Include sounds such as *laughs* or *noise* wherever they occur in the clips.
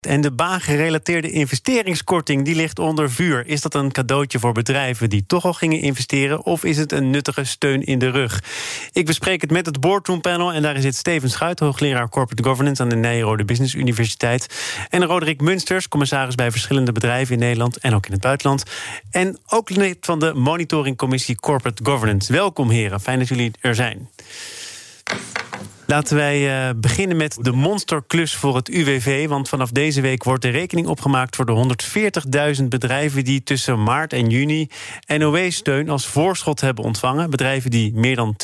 En de baangerelateerde investeringskorting die ligt onder vuur. Is dat een cadeautje voor bedrijven die toch al gingen investeren... of is het een nuttige steun in de rug? Ik bespreek het met het Boardroom Panel... en daar zit Steven Schuit, hoogleraar Corporate Governance... aan de Nijrode Business Universiteit. En Roderick Munsters, commissaris bij verschillende bedrijven in Nederland... en ook in het buitenland. En ook lid van de monitoringcommissie Corporate Governance. Welkom heren, fijn dat jullie er zijn. Laten wij uh, beginnen met de monsterklus voor het UWV. Want vanaf deze week wordt de rekening opgemaakt voor de 140.000 bedrijven die tussen maart en juni NOW-steun als voorschot hebben ontvangen. Bedrijven die meer dan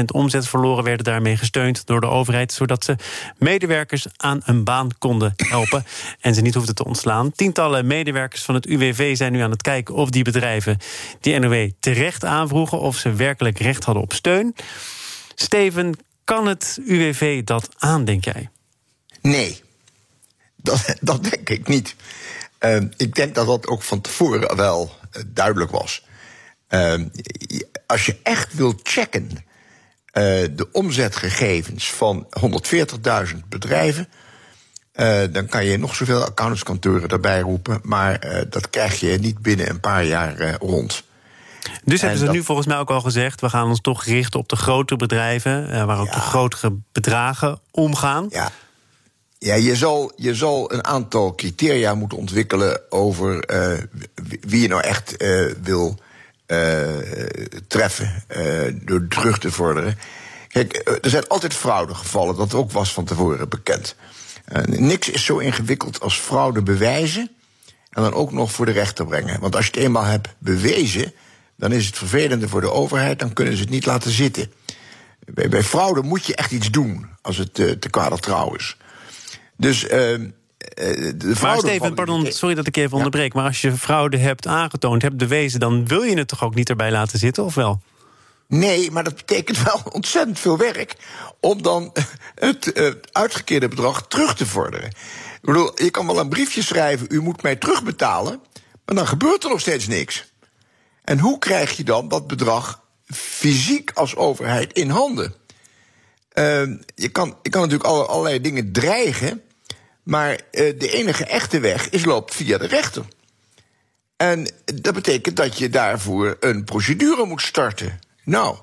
20% omzet verloren werden daarmee gesteund door de overheid, zodat ze medewerkers aan een baan konden helpen *laughs* en ze niet hoefden te ontslaan. Tientallen medewerkers van het UWV zijn nu aan het kijken of die bedrijven die NOW terecht aanvroegen, of ze werkelijk recht hadden op steun. Steven, kan het UWV dat aan, denk jij? Nee, dat, dat denk ik niet. Uh, ik denk dat dat ook van tevoren wel uh, duidelijk was. Uh, als je echt wilt checken eh, de omzetgegevens van 140.000 bedrijven. dan kan je nog zoveel accountantskantoren erbij roepen. Maar dat krijg je niet binnen een paar jaar rond. Dus hebben ze nu volgens mij ook al gezegd: we gaan ons toch richten op de grote bedrijven, eh, waar ook de grotere bedragen omgaan. Ja. Ja, je zal, je zal een aantal criteria moeten ontwikkelen over uh, wie je nou echt uh, wil uh, treffen door terug te vorderen. Kijk, er zijn altijd fraudegevallen, dat ook was van tevoren bekend. niks is zo ingewikkeld als fraude bewijzen en dan ook nog voor de rechter brengen. Want als je het eenmaal hebt bewezen, dan is het vervelende voor de overheid, dan kunnen ze het niet laten zitten. Bij, bij fraude moet je echt iets doen als het uh, te kwade trouw is. Dus. Uh, de maar Steven, pardon, sorry dat ik even onderbreek. Maar als je fraude hebt aangetoond, hebt bewezen, dan wil je het toch ook niet erbij laten zitten, of wel? Nee, maar dat betekent wel *laughs* ontzettend veel werk om dan *laughs* het uh, uitgekeerde bedrag terug te vorderen. Ik bedoel, je kan wel een briefje schrijven, u moet mij terugbetalen, maar dan gebeurt er nog steeds niks. En hoe krijg je dan dat bedrag fysiek als overheid in handen? Uh, je, kan, je kan natuurlijk alle, allerlei dingen dreigen, maar uh, de enige echte weg is loopt via de rechter. En dat betekent dat je daarvoor een procedure moet starten. Nou,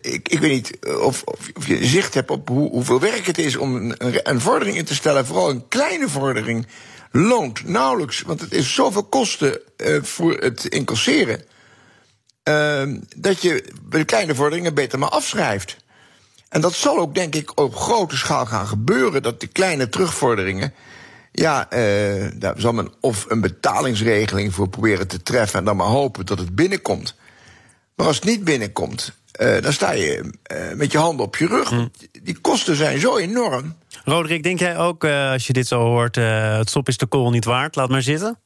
ik, ik weet niet of, of, of je zicht hebt op hoe, hoeveel werk het is om een, een vordering in te stellen, vooral een kleine vordering loont nauwelijks, want het is zoveel kosten voor het incasseren. Uh, dat je bij de kleine vorderingen beter maar afschrijft. En dat zal ook, denk ik, op grote schaal gaan gebeuren. Dat de kleine terugvorderingen. Ja, uh, daar zal men of een betalingsregeling voor proberen te treffen. En dan maar hopen dat het binnenkomt. Maar als het niet binnenkomt, uh, dan sta je uh, met je handen op je rug. Hm. Die kosten zijn zo enorm. Roderick, denk jij ook, als je dit zo hoort, het stop is de kool niet waard, laat maar zitten?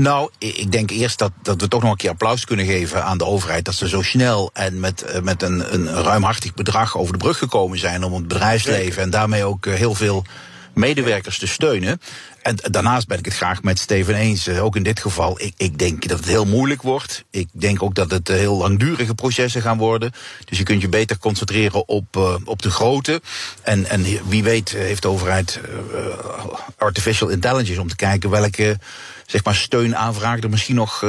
Nou, ik denk eerst dat, dat we toch nog een keer applaus kunnen geven aan de overheid. Dat ze zo snel en met, eh, met een, een ruimhartig bedrag over de brug gekomen zijn om het bedrijfsleven en daarmee ook eh, heel veel medewerkers te steunen. En daarnaast ben ik het graag met Steven eens. Eh, ook in dit geval, ik, ik denk dat het heel moeilijk wordt. Ik denk ook dat het heel langdurige processen gaan worden. Dus je kunt je beter concentreren op, uh, op de grote. En, en wie weet heeft de overheid artificial intelligence om te kijken welke zeg maar, steunaanvragen er misschien nog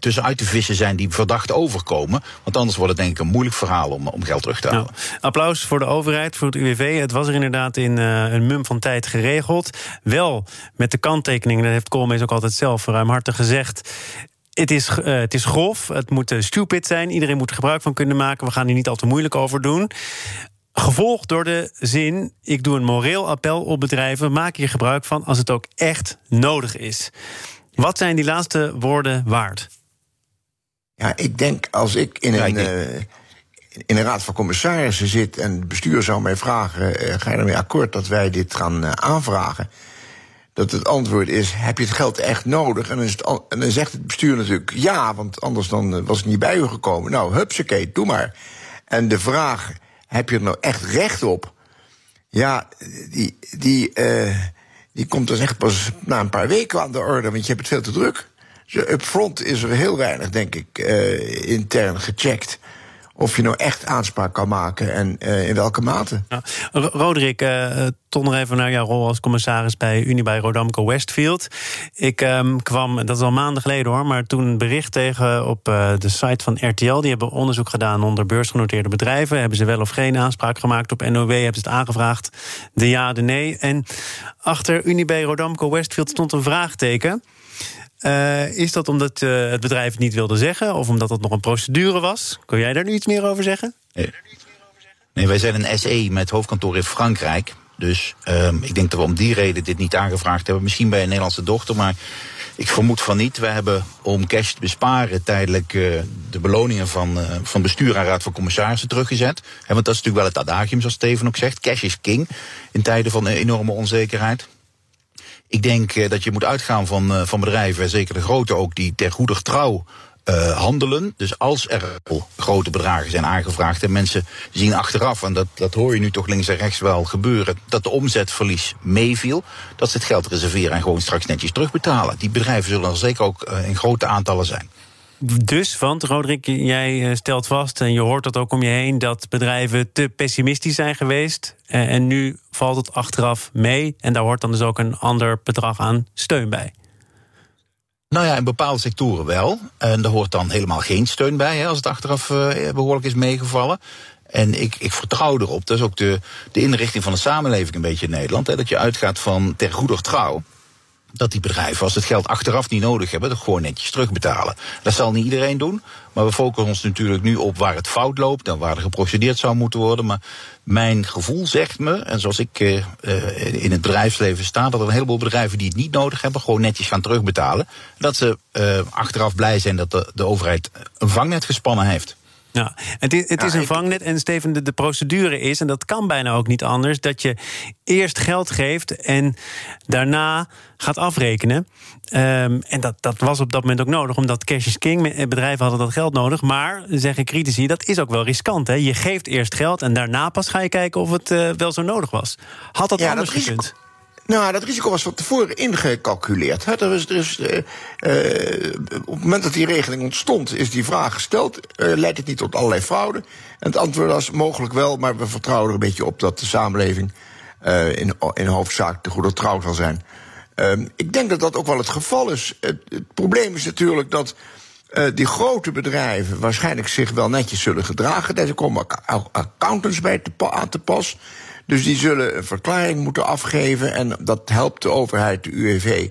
tussenuit te vissen zijn die verdacht overkomen. Want anders wordt het denk ik een moeilijk verhaal om, om geld terug te halen. Nou, applaus voor de overheid, voor het UWV. Het was er inderdaad in uh, een mum van tijd geregeld. Wel met de kanttekening, dat heeft Koolmees ook altijd zelf ruimhartig gezegd. Het is, uh, het is grof, het moet stupid zijn. Iedereen moet er gebruik van kunnen maken. We gaan hier niet al te moeilijk over doen. Gevolgd door de zin: ik doe een moreel appel op bedrijven, maak hier gebruik van als het ook echt nodig is. Wat zijn die laatste woorden waard? Ja, ik denk als ik in een, uh, in een raad van commissarissen zit en het bestuur zou mij vragen: uh, ga je ermee akkoord dat wij dit gaan uh, aanvragen? Dat het antwoord is: heb je het geld echt nodig? En dan, het, en dan zegt het bestuur natuurlijk ja, want anders dan was het niet bij u gekomen. Nou, hupsakee, doe maar. En de vraag heb je er nou echt recht op? Ja, die, die, die komt dus echt pas na een paar weken aan de orde, want je hebt het veel te druk. Upfront is er heel weinig, denk ik, uh, intern gecheckt of je nou echt aanspraak kan maken en uh, in welke mate. Ja. Roderick, uh, toch nog even naar jouw rol als commissaris bij Unibail Rodamco Westfield. Ik um, kwam, dat is al maanden geleden hoor, maar toen een bericht tegen op de site van RTL. Die hebben onderzoek gedaan onder beursgenoteerde bedrijven. Hebben ze wel of geen aanspraak gemaakt op NOW? Hebben ze het aangevraagd? De ja, de nee. En achter Unibail Rodamco Westfield stond een vraagteken. Uh, is dat omdat uh, het bedrijf het niet wilde zeggen of omdat het nog een procedure was? Kun jij daar nu iets meer over zeggen? Nee, nee wij zijn een SE met hoofdkantoor in Frankrijk. Dus uh, ik denk dat we om die reden dit niet aangevraagd hebben. Misschien bij een Nederlandse dochter, maar ik vermoed van niet. We hebben om cash te besparen tijdelijk uh, de beloningen van, uh, van bestuur en raad van commissarissen teruggezet. Want dat is natuurlijk wel het adagium, zoals Steven ook zegt. Cash is king in tijden van enorme onzekerheid. Ik denk uh, dat je moet uitgaan van, uh, van bedrijven, zeker de grote ook, die ter goeder trouw uh, handelen. Dus als er grote bedragen zijn aangevraagd en mensen zien achteraf, en dat, dat hoor je nu toch links en rechts wel gebeuren, dat de omzetverlies meeviel, dat ze het geld reserveren en gewoon straks netjes terugbetalen. Die bedrijven zullen er zeker ook in grote aantallen zijn. Dus, want Roderick, jij stelt vast, en je hoort dat ook om je heen, dat bedrijven te pessimistisch zijn geweest. En nu valt het achteraf mee. En daar hoort dan dus ook een ander bedrag aan steun bij. Nou ja, in bepaalde sectoren wel. En daar hoort dan helemaal geen steun bij, hè, als het achteraf uh, behoorlijk is meegevallen. En ik, ik vertrouw erop, dat is ook de, de inrichting van de samenleving een beetje in Nederland, hè, dat je uitgaat van ter goeder trouw dat die bedrijven, als het geld achteraf niet nodig hebben, dat gewoon netjes terugbetalen. Dat zal niet iedereen doen, maar we focussen ons natuurlijk nu op waar het fout loopt en waar er geprocedeerd zou moeten worden. Maar mijn gevoel zegt me, en zoals ik uh, in het bedrijfsleven sta, dat er een heleboel bedrijven die het niet nodig hebben, gewoon netjes gaan terugbetalen. Dat ze uh, achteraf blij zijn dat de overheid een vangnet gespannen heeft. Ja, het is, het is een vangnet en Steven, de, de, procedure is, en dat kan bijna ook niet anders, dat je eerst geld geeft en daarna gaat afrekenen. Um, en dat, dat was op dat moment ook nodig, omdat cash is king. Eh, bedrijven hadden dat geld nodig. Maar, zeggen critici, dat is ook wel riskant. Hè? Je geeft eerst geld en daarna pas ga je kijken of het uh, wel zo nodig was. Had dat ja, anders gekund? Nou, dat risico was van tevoren ingecalculeerd. Hè. Er is, uh, uh, op het moment dat die regeling ontstond, is die vraag gesteld: uh, leidt het niet tot allerlei fraude? En het antwoord was mogelijk wel, maar we vertrouwen er een beetje op dat de samenleving in, in hoofdzaak te goede trouw zal zijn. Ehm, ik denk dat dat ook wel het geval is. Het, probleem is natuurlijk dat die grote bedrijven waarschijnlijk zich wel netjes zullen gedragen. Daar komen accountants bij aan te pas. Dus die zullen een verklaring moeten afgeven. En dat helpt de overheid, de UWV,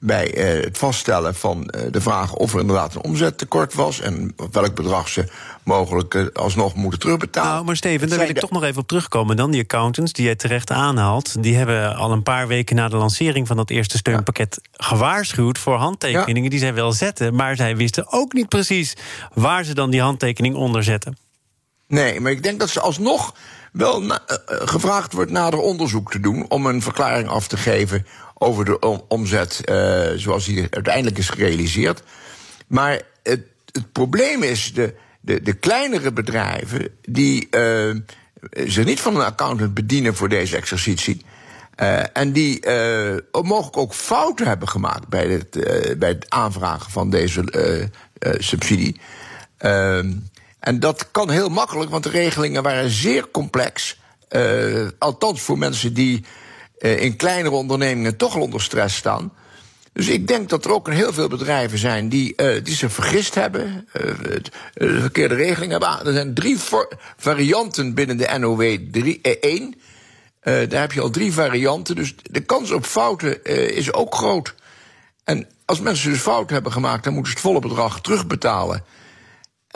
bij eh, het vaststellen van eh, de vraag of er inderdaad een omzettekort was. En welk bedrag ze mogelijk eh, alsnog moeten terugbetalen. Nou, maar Steven, daar wil ik toch nog even op terugkomen. Dan die accountants die je terecht aanhaalt, die hebben al een paar weken na de lancering van dat eerste steunpakket gewaarschuwd voor handtekeningen die zij wel zetten. Maar zij wisten ook niet precies waar ze dan die handtekening onder zetten. Nee, maar ik denk dat ze alsnog wel na, uh, gevraagd wordt nader onderzoek te doen om een verklaring af te geven over de om, omzet uh, zoals die uiteindelijk is gerealiseerd. Maar het, het probleem is de, de, de kleinere bedrijven die zich niet van een accountant bedienen voor deze exercitie. En die mogelijk ook fouten hebben gemaakt bij het, bij het aanvragen van deze subsidie. En dat kan heel makkelijk, want de regelingen waren zeer complex. Uh, althans voor mensen die uh, in kleinere ondernemingen toch al onder stress staan. Dus ik denk dat er ook heel veel bedrijven zijn die, uh, die zich vergist hebben, de verkeerde regeling hebben. Er zijn drie varianten binnen de NOW 3, 1. daar heb je al drie varianten, dus de kans op fouten is ook groot. En als mensen dus fouten hebben gemaakt, dan moeten ze het volle bedrag terugbetalen.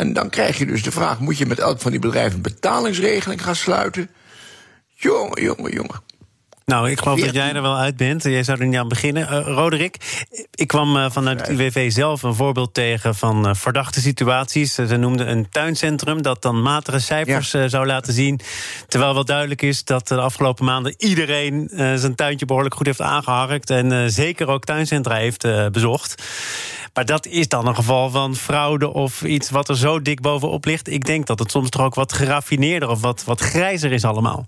En dan krijg je dus de vraag: moet je met elk van die bedrijven een betalingsregeling gaan sluiten? Jongen, jongen, jongen. Nou, ik geloof dat jij er wel uit bent. Jij zou er niet aan beginnen. Uh, Roderick, ik kwam uh, vanuit het UWV zelf een voorbeeld tegen van uh, verdachte situaties. Ze noemden een tuincentrum dat dan matige cijfers ja. zou laten zien. Terwijl wel duidelijk is dat de afgelopen maanden iedereen zijn tuintje behoorlijk goed heeft aangeharkt. En zeker ook tuincentra heeft bezocht. Maar dat is dan een geval van fraude of iets wat er zo dik bovenop ligt. Ik denk dat het soms toch ook wat geraffineerder of wat, wat grijzer is allemaal.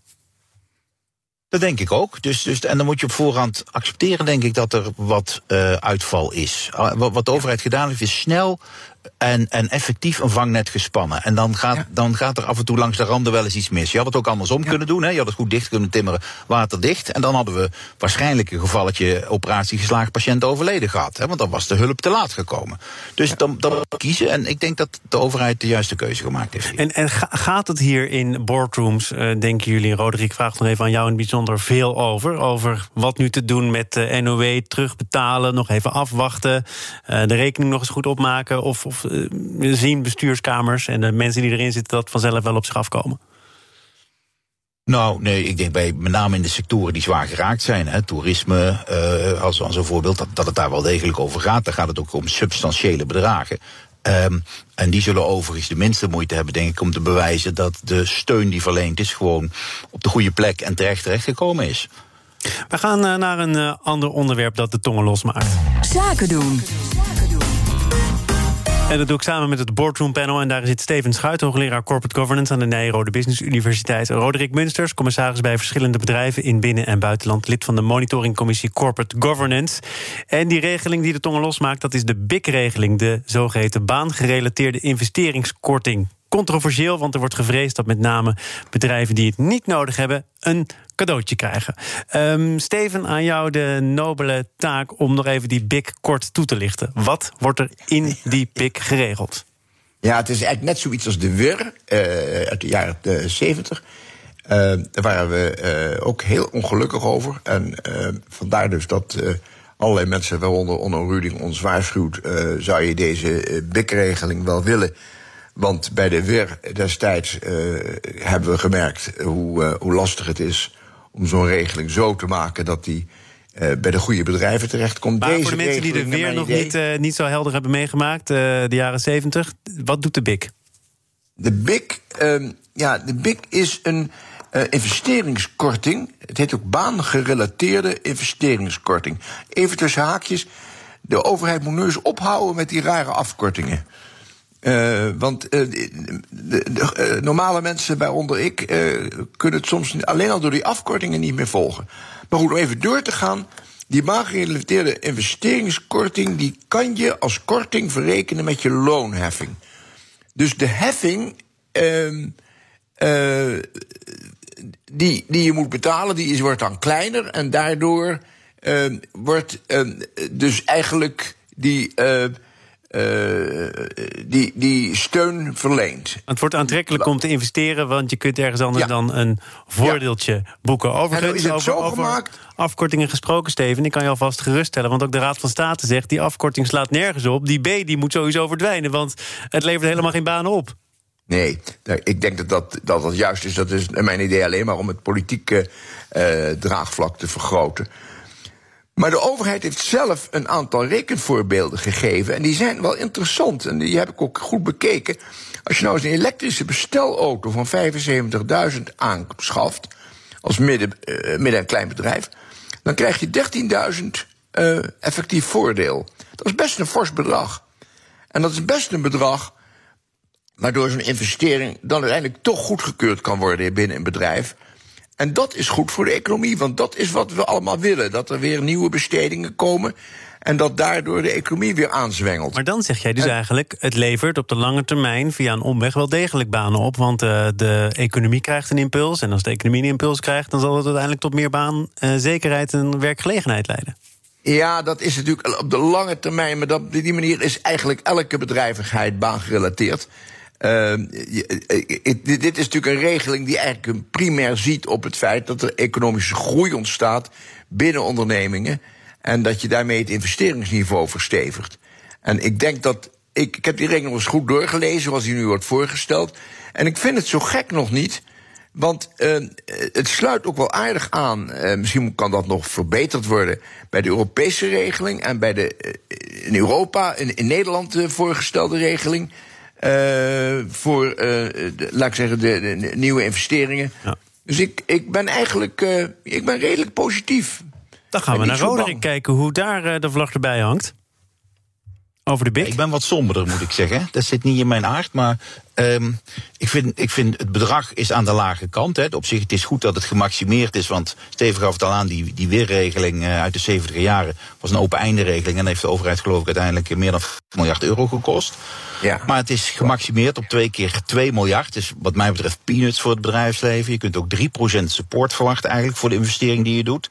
Dat denk ik ook. Dus, dus, en dan moet je op voorhand accepteren, denk ik, dat er wat uh, uitval is. Uh, wat de overheid gedaan heeft, is snel en, en effectief een vangnet gespannen. En dan gaat, ja. dan gaat er af en toe langs de randen wel eens iets mis. Je had het ook andersom ja. kunnen doen. Hè? Je had het goed dicht kunnen timmeren, waterdicht. En dan hadden we waarschijnlijk een gevalletje operatie geslaagd, patiënt overleden gehad. Hè? Want dan was de hulp te laat gekomen. Dus ja. dan, dan kiezen. En ik denk dat de overheid de juiste keuze gemaakt heeft. En, en gaat het hier in boardrooms, uh, denken jullie, Roderick vraagt nog even aan jou in het bijzonder veel over. Over wat nu te doen met de NOW, terugbetalen, nog even afwachten, uh, de rekening nog eens goed opmaken. Of, of uh, zien bestuurskamers en de mensen die erin zitten dat vanzelf wel op zich afkomen? Nou, nee, ik denk bij met name in de sectoren die zwaar geraakt zijn, hè, toerisme uh, als, als een voorbeeld, dat, dat het daar wel degelijk over gaat. Dan gaat het ook om substantiële bedragen. Um, en die zullen overigens de minste moeite hebben, denk ik, om te bewijzen dat de steun die verleend is gewoon op de goede plek en terecht terechtgekomen is. We gaan uh, naar een uh, ander onderwerp dat de tongen losmaakt. Zaken doen. Dat doe ik samen met het Boardroom Panel. En daar zit Steven Schuit, hoogleraar Corporate Governance aan de Nijrode Business Universiteit. Roderick Munsters, commissaris bij verschillende bedrijven in binnen- en buitenland. Lid van de monitoringcommissie Corporate Governance. En die regeling die de tongen losmaakt, dat is de BIC-regeling. De zogeheten baangerelateerde investeringskorting controversieel, want er wordt gevreesd dat met name bedrijven die het niet nodig hebben een cadeautje krijgen. Um, Steven, aan jou de nobele taak om nog even die BIC kort toe te lichten. Wat wordt er in *laughs* die BIC geregeld? Ja, het is eigenlijk net zoiets als de WIR uh, uit de jaren uh, 70. Uh, daar waren we uh, ook heel ongelukkig over. En uh, vandaar dus dat allerlei mensen, waaronder Onno Ruding, ons waarschuwt... zou je deze BIC-regeling wel willen... Want bij de WIR destijds uh, hebben we gemerkt hoe, uh, hoe lastig het is om zo'n regeling zo te maken dat die uh, bij de goede bedrijven terechtkomt. Maar Deze voor de mensen die de WIR nog niet, niet zo helder hebben meegemaakt, de jaren 70, wat doet de BIC? De BIC, ehm, ja, de BIC is een investeringskorting. Het heet ook baangerelateerde investeringskorting. Even tussen haakjes. De overheid moet nu eens ophouden met die rare afkortingen. Uh, want uh, de, de, uh, normale mensen, waaronder ik, kunnen het soms alleen al door die afkortingen niet meer volgen. Maar goed, om even door te gaan. Die baangerelateerde investeringskorting, die kan je als korting verrekenen met je loonheffing. Dus de heffing ehm, die, die je moet betalen, die is, wordt dan kleiner. En daardoor ehm, wordt ehm, dus eigenlijk die uh, die, die steun verleent. Het wordt aantrekkelijk om te investeren, want je kunt ergens anders ja. dan een voordeeltje ja. boeken. Overigens, over, over afkortingen gesproken, Steven, ik kan je alvast geruststellen, want ook de Raad van State zegt die afkorting slaat nergens op. Die B die moet sowieso verdwijnen, want het levert helemaal geen banen op. Nee, ik denk dat dat, dat dat juist is. Dat is mijn idee alleen maar om het politieke uh, draagvlak te vergroten. Maar de overheid heeft zelf een aantal rekenvoorbeelden gegeven. En die zijn wel interessant. En die heb ik ook goed bekeken. Als je nou eens een elektrische bestelauto van 75.000 aanschaft. als midden, uh, midden- en klein bedrijf. dan krijg je 13.000 uh, effectief voordeel. Dat is best een fors bedrag. En dat is best een bedrag. waardoor zo'n investering dan uiteindelijk toch goedgekeurd kan worden binnen een bedrijf. En dat is goed voor de economie, want dat is wat we allemaal willen. Dat er weer nieuwe bestedingen komen. En dat daardoor de economie weer aanzwengelt. Maar dan zeg jij dus en, eigenlijk: het levert op de lange termijn via een omweg wel degelijk banen op. Want uh, de economie krijgt een impuls. En als de economie een impuls krijgt, dan zal het uiteindelijk tot meer baanzekerheid uh, en werkgelegenheid leiden. Ja, dat is natuurlijk op de lange termijn. Maar dat, op die manier is eigenlijk elke bedrijvigheid baangerelateerd. Uh, dit is natuurlijk een regeling die eigenlijk primair ziet op het feit dat er economische groei ontstaat binnen ondernemingen. En dat je daarmee het investeringsniveau verstevigt. En ik denk dat. Ik, heb die regeling eens goed doorgelezen, zoals die nu wordt voorgesteld. En ik vind het zo gek nog niet. Want uh, het sluit ook wel aardig aan. Misschien kan dat nog verbeterd worden bij de Europese regeling en bij de in Europa, in, in Nederland voorgestelde regeling. Uh, voor, uh, de, laat ik zeggen, de, de, de nieuwe investeringen. Ja. Dus ik, ik ben eigenlijk uh, ik ben redelijk positief. Dan gaan we naar Roderick kijken hoe daar de vlag erbij hangt. Over de BIC? Ik ben wat somberder, moet ik zeggen. Dat zit niet in mijn aard, maar um, ik, vind, ik vind het bedrag is aan de lage kant. Hè. Op zich het is goed dat het gemaximeerd is, want Steven gaf het al aan, die, die weerregeling uh, uit de 70 jaren was een open einde regeling en heeft de overheid geloof ik uiteindelijk meer dan 5 miljard euro gekost. Ja. Maar het is gemaximeerd op twee keer 2 miljard. Dus wat mij betreft peanuts voor het bedrijfsleven. Je kunt ook 3% support verwachten eigenlijk voor de investering die je doet.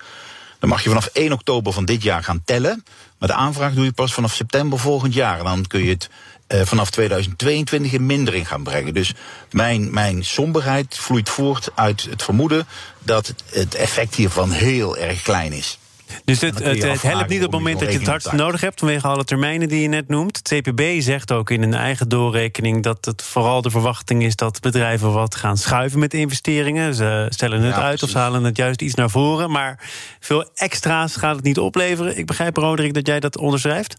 Dan mag je vanaf 1 oktober van dit jaar gaan tellen. Maar de aanvraag doe je pas vanaf september volgend jaar. En dan kun je het uh, vanaf 2022 in mindering gaan brengen. Dus mijn, mijn somberheid vloeit voort uit het vermoeden dat het effect hiervan heel erg klein is. Dus het, het, het helpt niet op het moment dat je het hardst nodig hebt, vanwege alle termijnen die je net noemt. Het CPB zegt ook in een eigen doorrekening dat het vooral de verwachting is dat bedrijven wat gaan schuiven met investeringen. Ze stellen het uit of ze halen het juist iets naar voren. Maar veel extra's gaat het niet opleveren. Ik begrijp, Roderick, dat jij dat onderschrijft.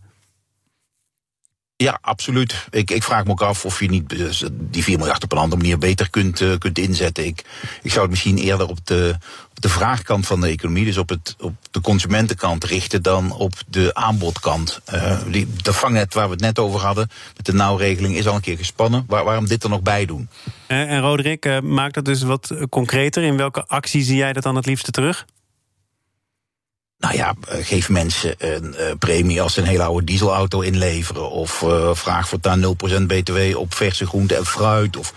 Ja, absoluut. Ik, ik vraag me ook af of je niet eh, die 4 miljard op een andere manier beter kunt, uh, kunt inzetten. Ik, ik zou het misschien eerder op de, de vraagkant van de economie, dus op, het, op de consumentenkant richten dan op de aanbodkant. Uh, die, de vangnet waar we het net over hadden, met de nauwregeling, is al een keer gespannen. Waar, waarom dit er nog bij doen? En, en Roderick, maak dat dus wat concreter. In welke actie zie jij dat dan het liefste terug? Nou ja, eh, geef mensen een uh, premie als ze een hele oude dieselauto inleveren. Of uh, vraag voortaan 0% btw op verse groenten en fruit. Of,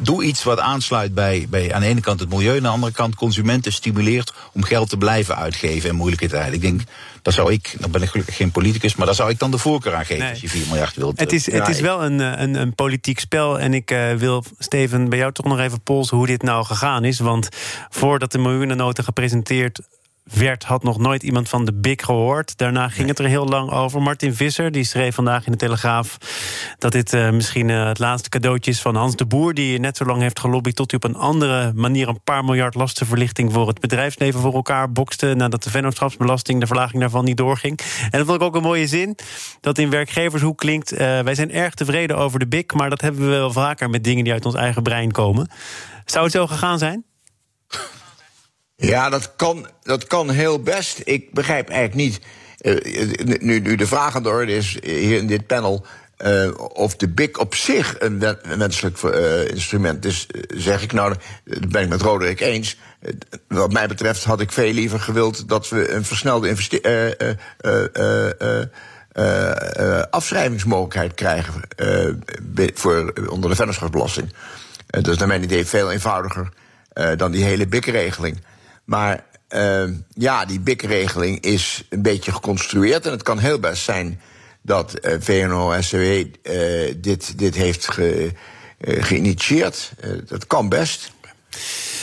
doe iets wat aansluit bij, bij aan de ene kant het milieu... en aan de andere kant consumenten stimuleert om geld te blijven uitgeven in moeilijke tijden. Ik denk, dat zou ik, dan ben ik gelukkig geen politicus... maar daar zou ik dan de voorkeur aan geven nee. als je 4 miljard wilt. Het is, het is wel een, een, een politiek spel. En ik wil, Steven, bij jou toch nog even polsen hoe dit nou gegaan is. Want voordat de miljoenennota gepresenteerd werd, had nog nooit iemand van de BIC gehoord. Daarna ging het er heel lang over. Martin Visser die schreef vandaag in de Telegraaf dat dit uh, misschien uh, het laatste cadeautje is van Hans de Boer, die net zo lang heeft gelobbyd tot hij op een andere manier een paar miljard lastenverlichting voor het bedrijfsleven voor elkaar bokste nadat de vennootschapsbelasting, de verlaging daarvan niet doorging. En dat vond ik ook een mooie zin, dat in werkgevershoek klinkt: uh, wij zijn erg tevreden over de BIC, maar dat hebben we wel vaker met dingen die uit ons eigen brein komen. Zou het zo gegaan zijn? Ja, dat kan, dat kan heel best. Ik begrijp eigenlijk niet. Uh, nu, nu de vraag aan de orde is hier in dit panel. Uh, of de BIC op zich een, wenselijk uh, instrument is, zeg ik nou, dat ben ik met Roderick eens. wat mij betreft had ik veel liever gewild dat we een versnelde afschrijvingsmogelijkheid krijgen voor, onder de vennootschapsbelasting. dat is naar mijn idee veel eenvoudiger dan die hele BIC-regeling. Maar uh, ja, die BIC-regeling is een beetje geconstrueerd. En het kan heel best zijn dat uh, VNO-SCW uh, dit, dit heeft ge, geïnitieerd. dat kan best.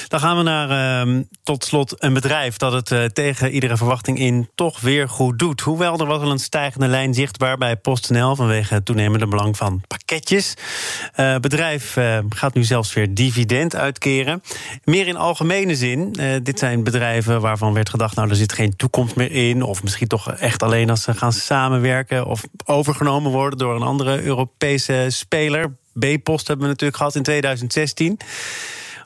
Dan gaan we naar uh, tot slot een bedrijf dat het uh, tegen iedere verwachting in toch weer goed doet. Hoewel er was wel een stijgende lijn zichtbaar bij PostNL vanwege het toenemende belang van pakketjes. Uh, bedrijf uh, gaat nu zelfs weer dividend uitkeren. Meer in algemene zin. dit zijn bedrijven waarvan werd gedacht, nou er zit geen toekomst meer in. Of misschien toch echt alleen als ze gaan samenwerken of overgenomen worden door een andere Europese speler. B-Post hebben we natuurlijk gehad in 2016.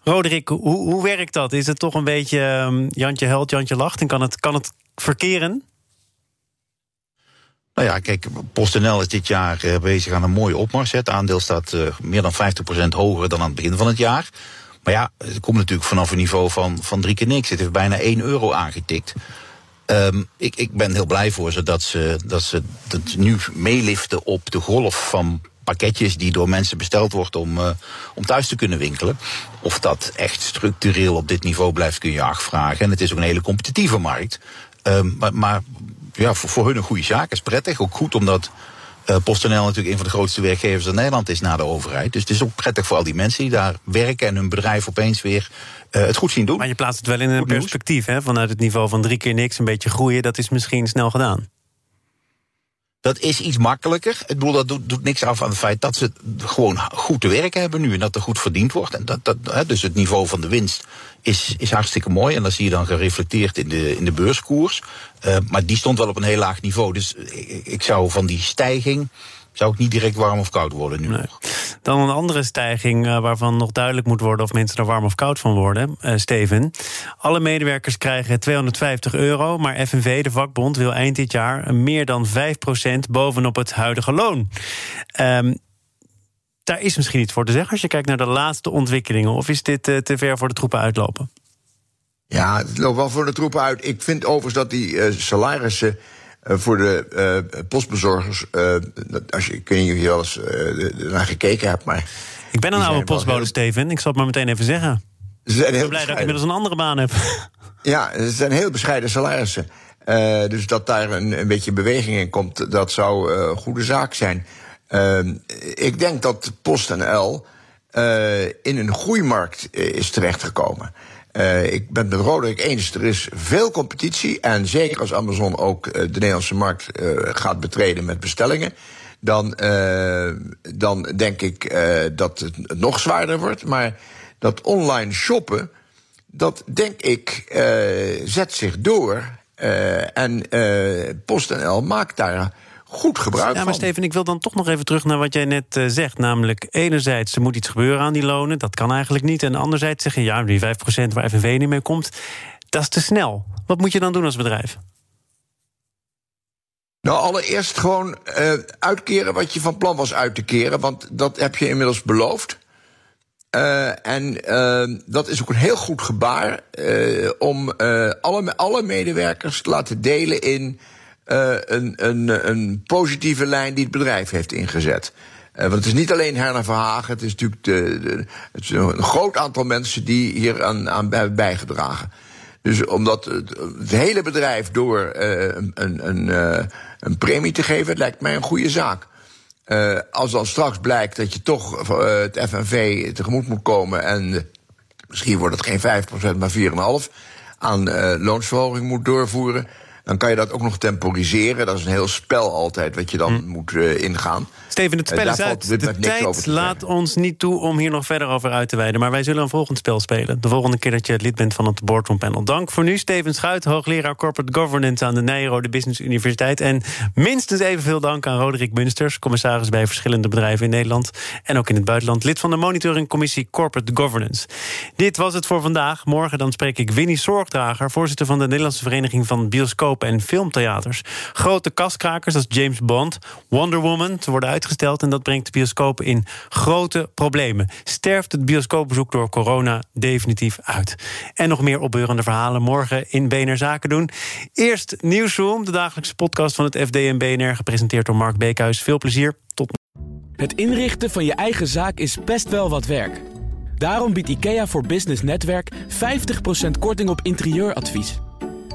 Roderick, hoe, hoe werkt dat? Is het toch een beetje um, Jantje helpt, Jantje lacht? En kan het, kan het verkeren? Nou ja, kijk, PostNL is dit jaar uh, bezig aan een mooie opmars. Het aandeel staat uh, meer dan 50% hoger dan aan het begin van het jaar. Maar ja, het komt natuurlijk vanaf een niveau van, van drie keer niks. Het heeft bijna 1 euro aangetikt. Um, ik, ik ben heel blij voor ze dat ze, dat ze dat nu meeliften op de golf van pakketjes die door mensen besteld wordt om, uh, om thuis te kunnen winkelen. Of dat echt structureel op dit niveau blijft, kun je afvragen. En het is ook een hele competitieve markt. Um, maar, maar ja, voor, voor hun een goede zaak. is prettig. Ook goed omdat uh, PostNL natuurlijk een van de grootste werkgevers in Nederland is na de overheid. Dus het is ook prettig voor al die mensen die daar werken en hun bedrijf opeens weer uh, het goed zien doen. Maar je plaatst het wel in een perspectief, hè? Vanuit het niveau van drie keer niks, een beetje groeien, dat is misschien snel gedaan. Dat is iets makkelijker. Ik bedoel, dat doet, doet, niks af aan het feit dat ze gewoon goed te werken hebben nu. En dat er goed verdiend wordt. En dat, dat, hè, dus het niveau van de winst is, is hartstikke mooi. En dat zie je dan gereflecteerd in de, in de beurskoers. Uh, maar die stond wel op een heel laag niveau. Dus ik zou van die stijging zou ik niet direct warm of koud worden nu nog. Dan een andere stijging uh, waarvan nog duidelijk moet worden of mensen er warm of koud van worden. Uh, Steven, alle medewerkers krijgen 250 euro, maar FNV, de vakbond, wil eind dit jaar meer dan 5% bovenop het huidige loon. Um, daar is misschien iets voor te zeggen als je kijkt naar de laatste ontwikkelingen. Of is dit uh, te ver voor de troepen uitlopen? Ja, het loopt wel voor de troepen uit. Ik vind overigens dat die uh, salarissen uh, voor de uh, postbezorgers. als je, ik weet niet of je wel eens naar gekeken hebt, maar. Ik ben een oude postbode, heel... Steven. Ik zal het maar meteen even zeggen. Ze zijn ik ben blij bescheiden. dat ik inmiddels een andere baan heb. *laughs* Ja, het zijn heel bescheiden salarissen. dus dat daar een, een, beetje beweging in komt, dat zou een goede zaak zijn. Ik denk dat PostNL in een groeimarkt is terechtgekomen. Uh, ik ben het met Roderick eens, er is veel competitie. En zeker als Amazon ook uh, de Nederlandse markt uh, gaat betreden met bestellingen. Dan, dan denk ik dat het nog zwaarder wordt. Maar dat online shoppen, dat denk ik zet zich door. en PostNL maakt daar goed gebruik ja, maar Steven, ik wil dan toch nog even terug naar wat jij net uh, zegt. Namelijk, enerzijds, er moet iets gebeuren aan die lonen. Dat kan eigenlijk niet. En anderzijds zeggen, ja, die 5% waar FNV niet mee komt... dat is te snel. Wat moet je dan doen als bedrijf? Nou, allereerst gewoon uh, uitkeren wat je van plan was uit te keren. Want dat heb je inmiddels beloofd. Uh, en uh, dat is ook een heel goed gebaar om alle, alle medewerkers te laten delen in uh, een, een, een positieve lijn die het bedrijf heeft ingezet. Uh, want het is niet alleen Herna Verhagen, het is natuurlijk de, de, het is een groot aantal mensen die hier aan, aan hebben bijgedragen. Dus omdat het, hele bedrijf door uh, een, een, een premie te geven, lijkt mij een goede zaak. Uh, als dan straks blijkt dat je toch het FNV tegemoet moet komen en misschien wordt het geen 5%, maar 4,5% aan loonsverhoging moet doorvoeren dan kan je dat ook nog temporiseren. Dat is een heel spel altijd wat je dan hm. moet uh, ingaan. Steven, het spel is uit. De tijd laat ons niet toe om hier nog verder over uit te wijden. Maar wij zullen een volgend spel spelen. De volgende keer dat je lid bent van het Boardroom Panel. Dank voor nu, Steven Schuit, hoogleraar Corporate Governance aan de Nijrode Business Universiteit. En minstens evenveel dank aan Roderick Munsters, commissaris bij verschillende bedrijven in Nederland en ook in het buitenland. Lid van de monitoringcommissie Corporate Governance. Dit was het voor vandaag. Morgen dan spreek ik Winnie Zorgdrager, voorzitter van de Nederlandse Vereniging van Bioscopen en Filmtheaters. Grote kastkrakers als James Bond, Wonder Woman worden uit uitgesteld en dat brengt de bioscoop in grote problemen. Sterft het bioscoopbezoek door corona definitief uit. En nog meer opbeurende verhalen morgen in BNR Zaken doen. Eerst Nieuwsroom, de dagelijkse podcast van het FD en BNR, gepresenteerd door Mark Beekhuis. Veel plezier, tot Het inrichten van je eigen zaak is best wel wat werk. Daarom biedt IKEA voor Business Netwerk 50% korting op interieuradvies.